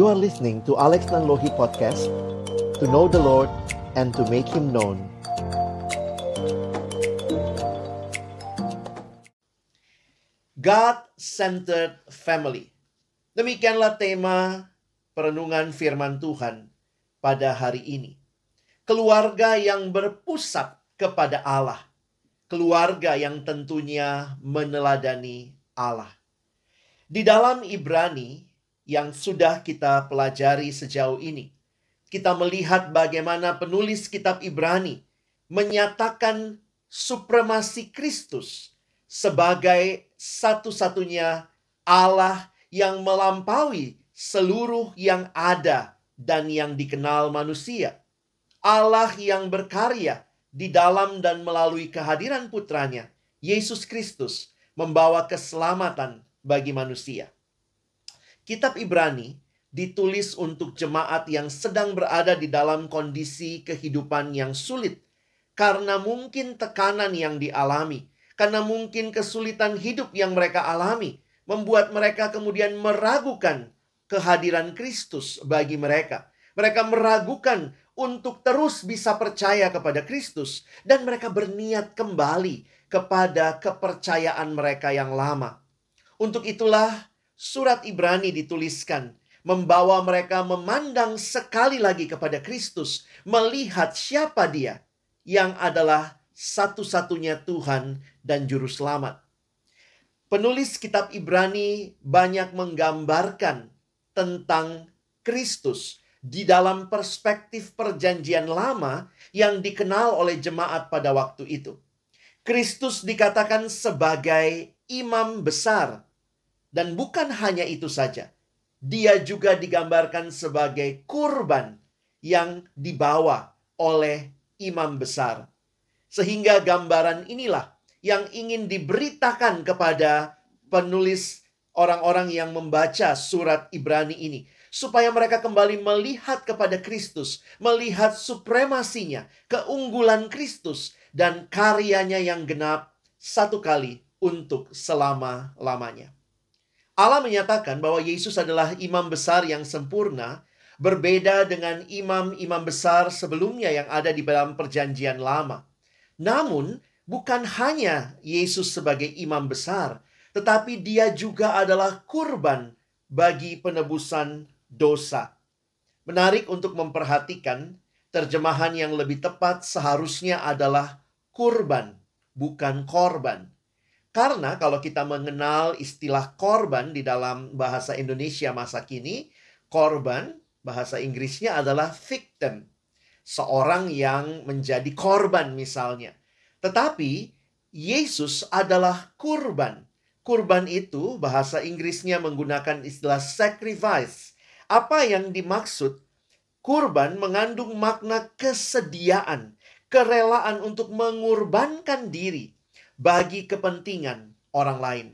You are listening to Alex Nanlohi Podcast To know the Lord and to make Him known. God-centered family. Demikianlah tema perenungan firman Tuhan pada hari ini. Keluarga yang berpusat kepada Allah. Keluarga yang tentunya meneladani Allah. Di dalam Ibrani yang sudah kita pelajari sejauh ini. Kita melihat bagaimana penulis kitab Ibrani menyatakan supremasi Kristus sebagai satu-satunya Allah yang melampaui seluruh yang ada dan yang dikenal manusia. Allah yang berkarya di dalam dan melalui kehadiran putranya, Yesus Kristus, membawa keselamatan bagi manusia. Kitab Ibrani ditulis untuk jemaat yang sedang berada di dalam kondisi kehidupan yang sulit karena mungkin tekanan yang dialami, karena mungkin kesulitan hidup yang mereka alami, membuat mereka kemudian meragukan kehadiran Kristus bagi mereka. Mereka meragukan untuk terus bisa percaya kepada Kristus, dan mereka berniat kembali kepada kepercayaan mereka yang lama. Untuk itulah, surat Ibrani dituliskan membawa mereka memandang sekali lagi kepada Kristus, melihat siapa Dia yang adalah satu-satunya Tuhan dan Juru Selamat. Penulis Kitab Ibrani banyak menggambarkan tentang Kristus di dalam perspektif Perjanjian Lama yang dikenal oleh jemaat pada waktu itu. Kristus dikatakan sebagai imam besar dan bukan hanya itu saja, dia juga digambarkan sebagai kurban yang dibawa oleh imam besar. Sehingga gambaran inilah yang ingin diberitakan kepada penulis orang-orang yang membaca surat Ibrani ini. Supaya mereka kembali melihat kepada Kristus, melihat supremasinya, keunggulan Kristus, dan karyanya yang genap satu kali untuk selama-lamanya. Allah menyatakan bahwa Yesus adalah imam besar yang sempurna, berbeda dengan imam-imam besar sebelumnya yang ada di dalam Perjanjian Lama. Namun, bukan hanya Yesus sebagai imam besar, tetapi Dia juga adalah kurban bagi penebusan dosa. Menarik untuk memperhatikan terjemahan yang lebih tepat seharusnya adalah kurban, bukan korban. Karena kalau kita mengenal istilah korban di dalam bahasa Indonesia masa kini, korban bahasa Inggrisnya adalah victim. Seorang yang menjadi korban misalnya. Tetapi Yesus adalah kurban. Kurban itu bahasa Inggrisnya menggunakan istilah sacrifice. Apa yang dimaksud? Kurban mengandung makna kesediaan, kerelaan untuk mengorbankan diri bagi kepentingan orang lain.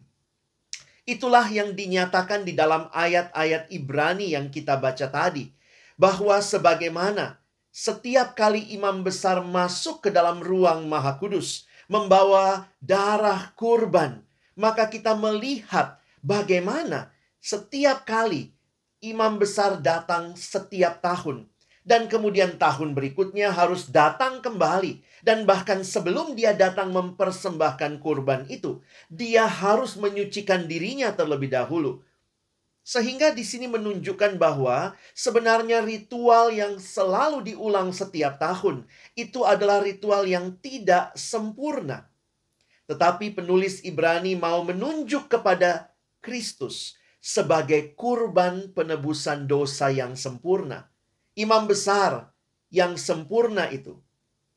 Itulah yang dinyatakan di dalam ayat-ayat Ibrani yang kita baca tadi, bahwa sebagaimana setiap kali imam besar masuk ke dalam ruang Maha Kudus, membawa darah kurban, maka kita melihat bagaimana setiap kali imam besar datang setiap tahun dan kemudian tahun berikutnya harus datang kembali. Dan bahkan sebelum dia datang mempersembahkan kurban itu, dia harus menyucikan dirinya terlebih dahulu. Sehingga di sini menunjukkan bahwa sebenarnya ritual yang selalu diulang setiap tahun itu adalah ritual yang tidak sempurna. Tetapi penulis Ibrani mau menunjuk kepada Kristus sebagai kurban penebusan dosa yang sempurna imam besar yang sempurna itu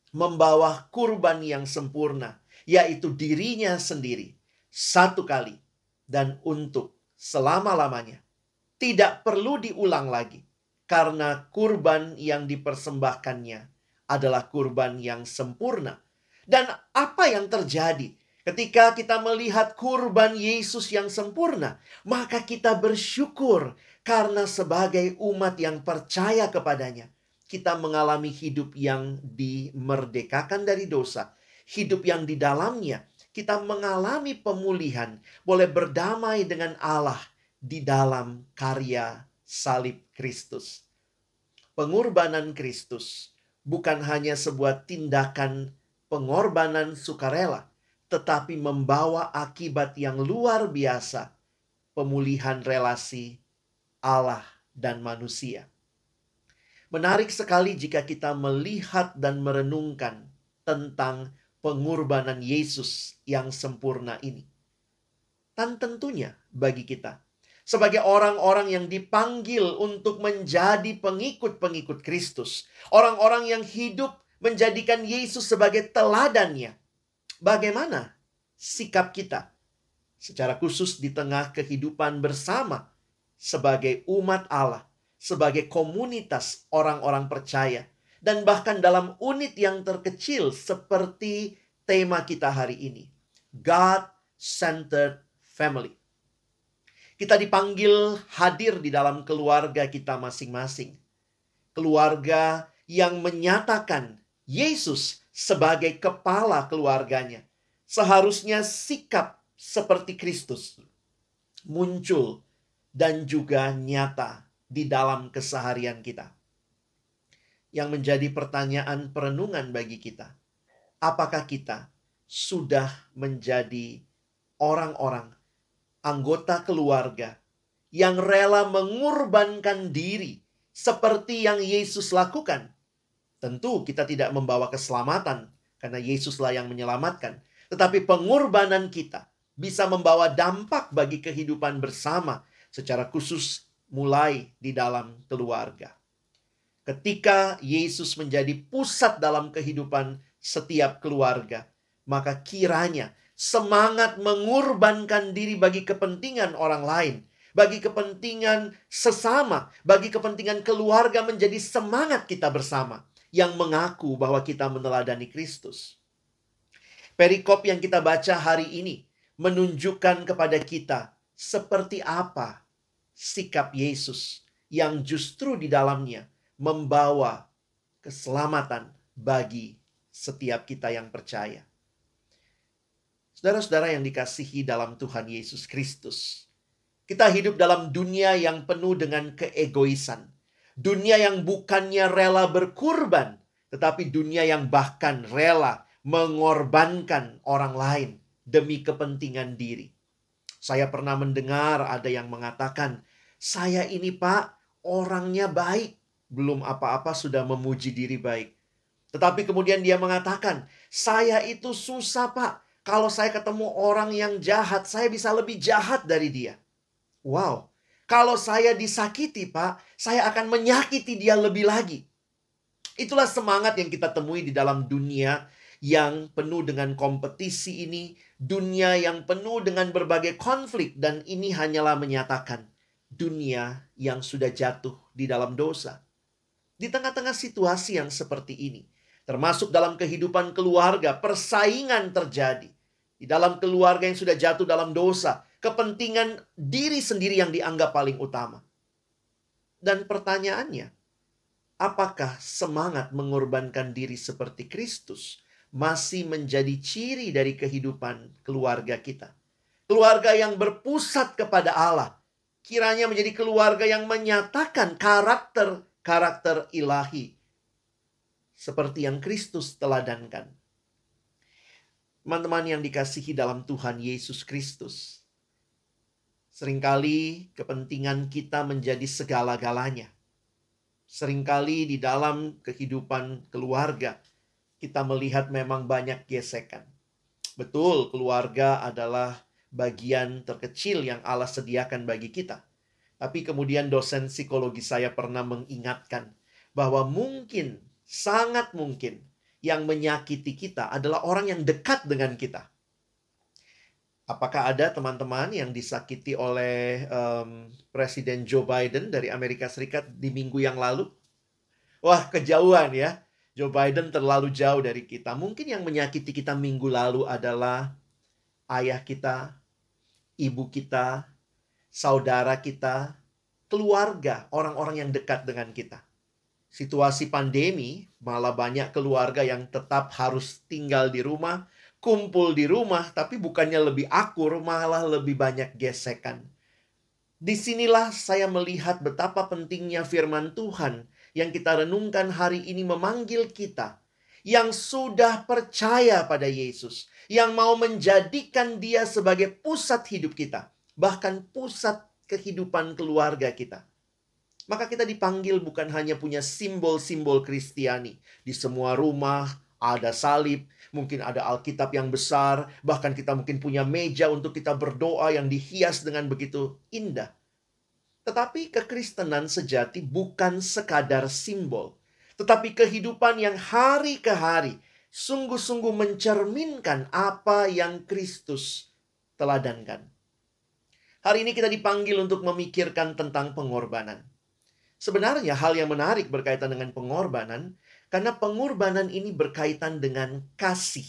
membawa kurban yang sempurna, yaitu dirinya sendiri, satu kali dan untuk selama-lamanya. Tidak perlu diulang lagi, karena kurban yang dipersembahkannya adalah kurban yang sempurna. Dan apa yang terjadi ketika kita melihat kurban Yesus yang sempurna? Maka kita bersyukur karena sebagai umat yang percaya kepadanya, kita mengalami hidup yang dimerdekakan dari dosa, hidup yang di dalamnya kita mengalami pemulihan, boleh berdamai dengan Allah di dalam karya salib Kristus. Pengorbanan Kristus bukan hanya sebuah tindakan pengorbanan sukarela, tetapi membawa akibat yang luar biasa, pemulihan relasi Allah dan manusia. Menarik sekali jika kita melihat dan merenungkan tentang pengorbanan Yesus yang sempurna ini. Dan tentunya bagi kita, sebagai orang-orang yang dipanggil untuk menjadi pengikut-pengikut Kristus, orang-orang yang hidup menjadikan Yesus sebagai teladannya. Bagaimana sikap kita secara khusus di tengah kehidupan bersama sebagai umat Allah, sebagai komunitas orang-orang percaya, dan bahkan dalam unit yang terkecil seperti tema kita hari ini, God-centered family. Kita dipanggil hadir di dalam keluarga kita masing-masing. Keluarga yang menyatakan Yesus sebagai kepala keluarganya. Seharusnya sikap seperti Kristus muncul dan juga nyata di dalam keseharian kita. Yang menjadi pertanyaan perenungan bagi kita, apakah kita sudah menjadi orang-orang anggota keluarga yang rela mengorbankan diri seperti yang Yesus lakukan Tentu kita tidak membawa keselamatan karena Yesuslah yang menyelamatkan. Tetapi pengorbanan kita bisa membawa dampak bagi kehidupan bersama secara khusus mulai di dalam keluarga. Ketika Yesus menjadi pusat dalam kehidupan setiap keluarga, maka kiranya semangat mengorbankan diri bagi kepentingan orang lain, bagi kepentingan sesama, bagi kepentingan keluarga menjadi semangat kita bersama yang mengaku bahwa kita meneladani Kristus. Perikop yang kita baca hari ini menunjukkan kepada kita seperti apa sikap Yesus yang justru di dalamnya membawa keselamatan bagi setiap kita yang percaya. Saudara-saudara yang dikasihi dalam Tuhan Yesus Kristus, kita hidup dalam dunia yang penuh dengan keegoisan Dunia yang bukannya rela berkurban, tetapi dunia yang bahkan rela mengorbankan orang lain demi kepentingan diri. Saya pernah mendengar ada yang mengatakan, "Saya ini, Pak, orangnya baik, belum apa-apa sudah memuji diri baik." Tetapi kemudian dia mengatakan, "Saya itu susah, Pak. Kalau saya ketemu orang yang jahat, saya bisa lebih jahat dari dia." Wow, kalau saya disakiti, Pak, saya akan menyakiti dia lebih lagi. Itulah semangat yang kita temui di dalam dunia yang penuh dengan kompetisi ini, dunia yang penuh dengan berbagai konflik, dan ini hanyalah menyatakan dunia yang sudah jatuh di dalam dosa. Di tengah-tengah situasi yang seperti ini, termasuk dalam kehidupan keluarga, persaingan terjadi. Di dalam keluarga yang sudah jatuh dalam dosa, kepentingan diri sendiri yang dianggap paling utama. Dan pertanyaannya, apakah semangat mengorbankan diri seperti Kristus masih menjadi ciri dari kehidupan keluarga kita? Keluarga yang berpusat kepada Allah, kiranya menjadi keluarga yang menyatakan karakter-karakter ilahi seperti yang Kristus teladankan. Teman-teman yang dikasihi dalam Tuhan Yesus Kristus, Seringkali kepentingan kita menjadi segala-galanya. Seringkali di dalam kehidupan keluarga, kita melihat memang banyak gesekan. Betul, keluarga adalah bagian terkecil yang Allah sediakan bagi kita. Tapi kemudian dosen psikologi saya pernah mengingatkan bahwa mungkin, sangat mungkin, yang menyakiti kita adalah orang yang dekat dengan kita. Apakah ada teman-teman yang disakiti oleh um, Presiden Joe Biden dari Amerika Serikat di minggu yang lalu? Wah, kejauhan ya. Joe Biden terlalu jauh dari kita. Mungkin yang menyakiti kita minggu lalu adalah ayah kita, ibu kita, saudara kita, keluarga, orang-orang yang dekat dengan kita. Situasi pandemi, malah banyak keluarga yang tetap harus tinggal di rumah, kumpul di rumah, tapi bukannya lebih akur, malah lebih banyak gesekan. Di sinilah saya melihat betapa pentingnya firman Tuhan yang kita renungkan hari ini memanggil kita yang sudah percaya pada Yesus, yang mau menjadikan Dia sebagai pusat hidup kita, bahkan pusat kehidupan keluarga kita. Maka kita dipanggil bukan hanya punya simbol-simbol Kristiani di semua rumah, ada salib, mungkin ada Alkitab yang besar, bahkan kita mungkin punya meja untuk kita berdoa yang dihias dengan begitu indah. Tetapi kekristenan sejati bukan sekadar simbol, tetapi kehidupan yang hari ke hari sungguh-sungguh mencerminkan apa yang Kristus teladankan. Hari ini kita dipanggil untuk memikirkan tentang pengorbanan. Sebenarnya hal yang menarik berkaitan dengan pengorbanan karena pengorbanan ini berkaitan dengan kasih.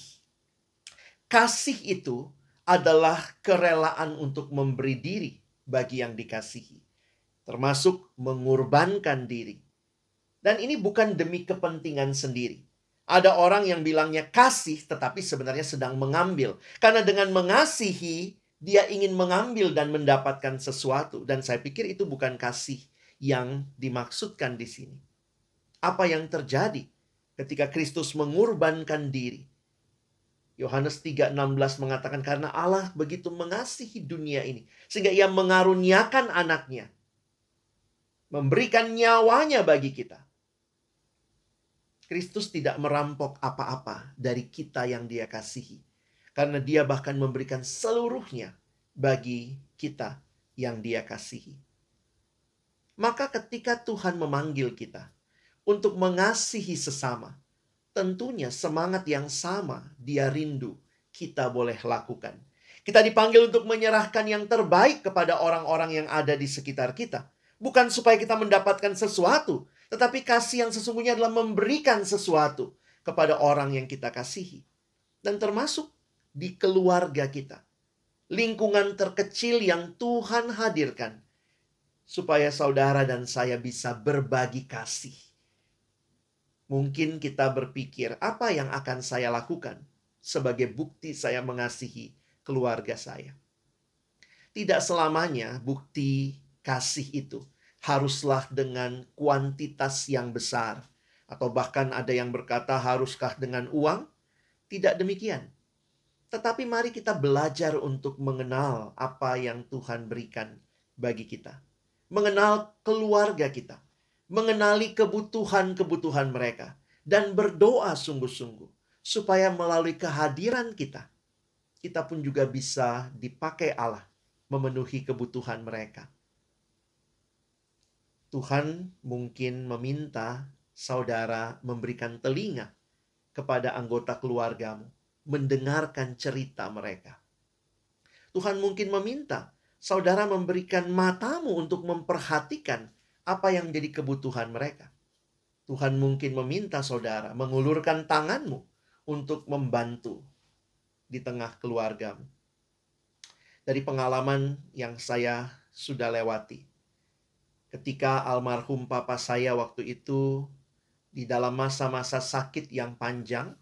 Kasih itu adalah kerelaan untuk memberi diri bagi yang dikasihi, termasuk mengorbankan diri. Dan ini bukan demi kepentingan sendiri. Ada orang yang bilangnya kasih, tetapi sebenarnya sedang mengambil, karena dengan mengasihi dia ingin mengambil dan mendapatkan sesuatu, dan saya pikir itu bukan kasih yang dimaksudkan di sini apa yang terjadi ketika Kristus mengorbankan diri. Yohanes 3:16 mengatakan karena Allah begitu mengasihi dunia ini sehingga ia mengaruniakan anaknya memberikan nyawanya bagi kita. Kristus tidak merampok apa-apa dari kita yang dia kasihi. Karena dia bahkan memberikan seluruhnya bagi kita yang dia kasihi. Maka ketika Tuhan memanggil kita, untuk mengasihi sesama. Tentunya semangat yang sama dia rindu kita boleh lakukan. Kita dipanggil untuk menyerahkan yang terbaik kepada orang-orang yang ada di sekitar kita. Bukan supaya kita mendapatkan sesuatu, tetapi kasih yang sesungguhnya adalah memberikan sesuatu kepada orang yang kita kasihi. Dan termasuk di keluarga kita. Lingkungan terkecil yang Tuhan hadirkan. Supaya saudara dan saya bisa berbagi kasih Mungkin kita berpikir, apa yang akan saya lakukan sebagai bukti saya mengasihi keluarga saya? Tidak selamanya bukti kasih itu haruslah dengan kuantitas yang besar, atau bahkan ada yang berkata, haruskah dengan uang? Tidak demikian, tetapi mari kita belajar untuk mengenal apa yang Tuhan berikan bagi kita, mengenal keluarga kita. Mengenali kebutuhan-kebutuhan mereka, dan berdoa sungguh-sungguh supaya melalui kehadiran kita, kita pun juga bisa dipakai Allah memenuhi kebutuhan mereka. Tuhan mungkin meminta saudara memberikan telinga kepada anggota keluargamu, mendengarkan cerita mereka. Tuhan mungkin meminta saudara memberikan matamu untuk memperhatikan apa yang menjadi kebutuhan mereka. Tuhan mungkin meminta saudara mengulurkan tanganmu untuk membantu di tengah keluargamu. Dari pengalaman yang saya sudah lewati, ketika almarhum papa saya waktu itu di dalam masa-masa sakit yang panjang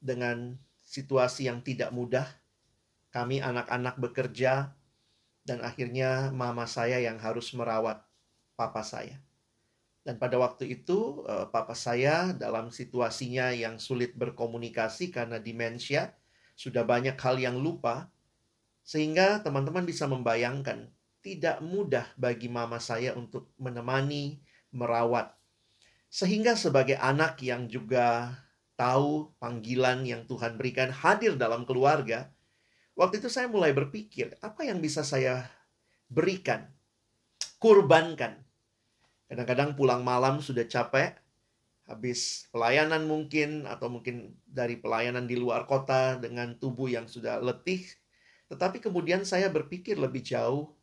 dengan situasi yang tidak mudah, kami anak-anak bekerja dan akhirnya mama saya yang harus merawat papa saya. Dan pada waktu itu, uh, papa saya dalam situasinya yang sulit berkomunikasi karena demensia, sudah banyak hal yang lupa, sehingga teman-teman bisa membayangkan tidak mudah bagi mama saya untuk menemani, merawat. Sehingga sebagai anak yang juga tahu panggilan yang Tuhan berikan hadir dalam keluarga, waktu itu saya mulai berpikir, apa yang bisa saya berikan, kurbankan Kadang-kadang pulang malam sudah capek, habis pelayanan mungkin, atau mungkin dari pelayanan di luar kota dengan tubuh yang sudah letih. Tetapi kemudian saya berpikir lebih jauh,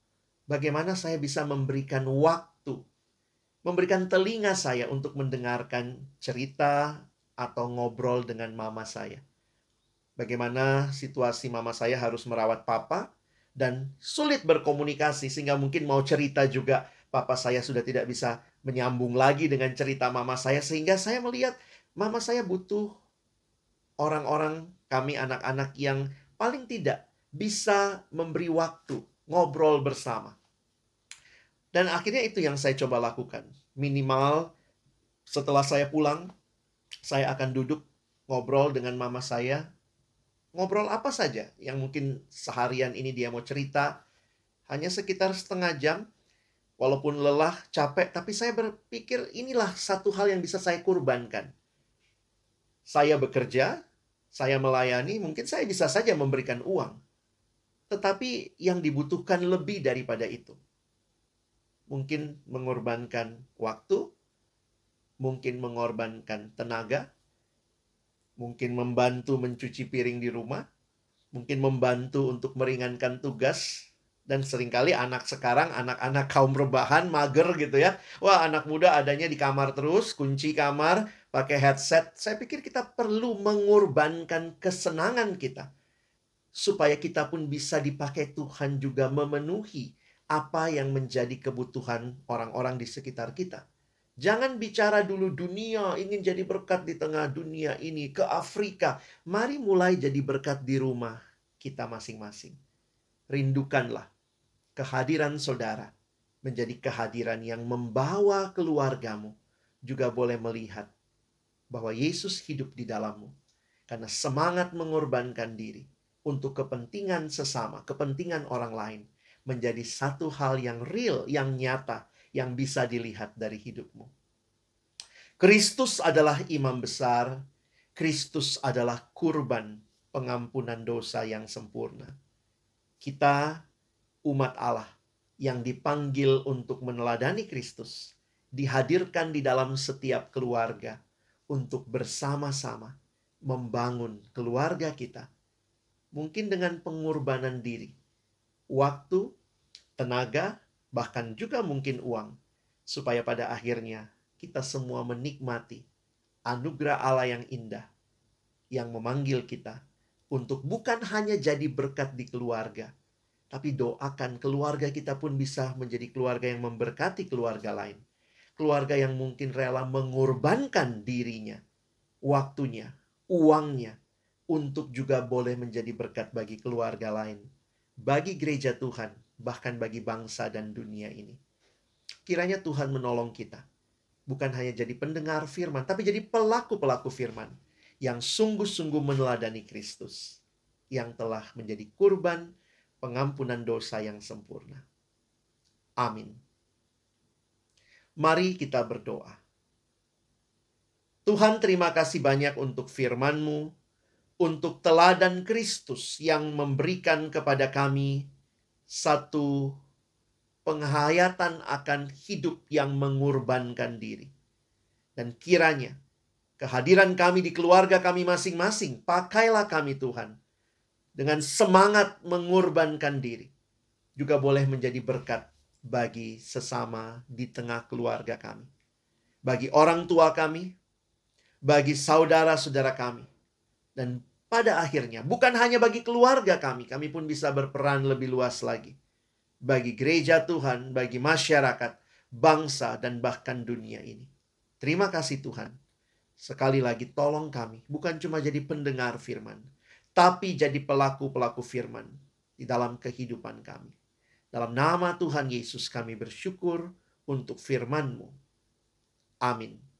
bagaimana saya bisa memberikan waktu, memberikan telinga saya untuk mendengarkan cerita atau ngobrol dengan mama saya. Bagaimana situasi mama saya harus merawat papa dan sulit berkomunikasi sehingga mungkin mau cerita juga papa saya sudah tidak bisa menyambung lagi dengan cerita mama saya sehingga saya melihat mama saya butuh orang-orang kami anak-anak yang paling tidak bisa memberi waktu ngobrol bersama. Dan akhirnya itu yang saya coba lakukan. Minimal setelah saya pulang, saya akan duduk ngobrol dengan mama saya. Ngobrol apa saja yang mungkin seharian ini dia mau cerita. Hanya sekitar setengah jam. Walaupun lelah, capek, tapi saya berpikir inilah satu hal yang bisa saya kurbankan. Saya bekerja, saya melayani, mungkin saya bisa saja memberikan uang. Tetapi yang dibutuhkan lebih daripada itu mungkin mengorbankan waktu, mungkin mengorbankan tenaga, mungkin membantu mencuci piring di rumah, mungkin membantu untuk meringankan tugas, dan sering kali anak sekarang, anak-anak kaum rebahan, mager gitu ya. Wah anak muda adanya di kamar terus, kunci kamar, pakai headset. Saya pikir kita perlu mengorbankan kesenangan kita. Supaya kita pun bisa dipakai Tuhan juga memenuhi apa yang menjadi kebutuhan orang-orang di sekitar kita. Jangan bicara dulu dunia, ingin jadi berkat di tengah dunia ini, ke Afrika. Mari mulai jadi berkat di rumah kita masing-masing. Rindukanlah kehadiran saudara menjadi kehadiran yang membawa keluargamu juga boleh melihat bahwa Yesus hidup di dalammu. Karena semangat mengorbankan diri untuk kepentingan sesama, kepentingan orang lain menjadi satu hal yang real, yang nyata, yang bisa dilihat dari hidupmu. Kristus adalah imam besar, Kristus adalah kurban pengampunan dosa yang sempurna. Kita umat Allah yang dipanggil untuk meneladani Kristus, dihadirkan di dalam setiap keluarga untuk bersama-sama membangun keluarga kita. Mungkin dengan pengorbanan diri, waktu, tenaga, bahkan juga mungkin uang, supaya pada akhirnya kita semua menikmati anugerah Allah yang indah yang memanggil kita untuk bukan hanya jadi berkat di keluarga, tapi doakan keluarga kita pun bisa menjadi keluarga yang memberkati keluarga lain. Keluarga yang mungkin rela mengorbankan dirinya, waktunya, uangnya, untuk juga boleh menjadi berkat bagi keluarga lain bagi gereja Tuhan, bahkan bagi bangsa dan dunia ini. Kiranya Tuhan menolong kita, bukan hanya jadi pendengar firman, tapi jadi pelaku-pelaku firman yang sungguh-sungguh meneladani Kristus, yang telah menjadi kurban pengampunan dosa yang sempurna. Amin. Mari kita berdoa. Tuhan terima kasih banyak untuk firman-Mu untuk teladan Kristus yang memberikan kepada kami satu penghayatan akan hidup yang mengorbankan diri. Dan kiranya kehadiran kami di keluarga kami masing-masing, pakailah kami Tuhan dengan semangat mengorbankan diri. Juga boleh menjadi berkat bagi sesama di tengah keluarga kami. Bagi orang tua kami, bagi saudara-saudara kami, dan pada akhirnya bukan hanya bagi keluarga kami, kami pun bisa berperan lebih luas lagi. Bagi gereja Tuhan, bagi masyarakat, bangsa, dan bahkan dunia ini. Terima kasih Tuhan. Sekali lagi tolong kami, bukan cuma jadi pendengar firman, tapi jadi pelaku-pelaku firman di dalam kehidupan kami. Dalam nama Tuhan Yesus kami bersyukur untuk firman-Mu. Amin.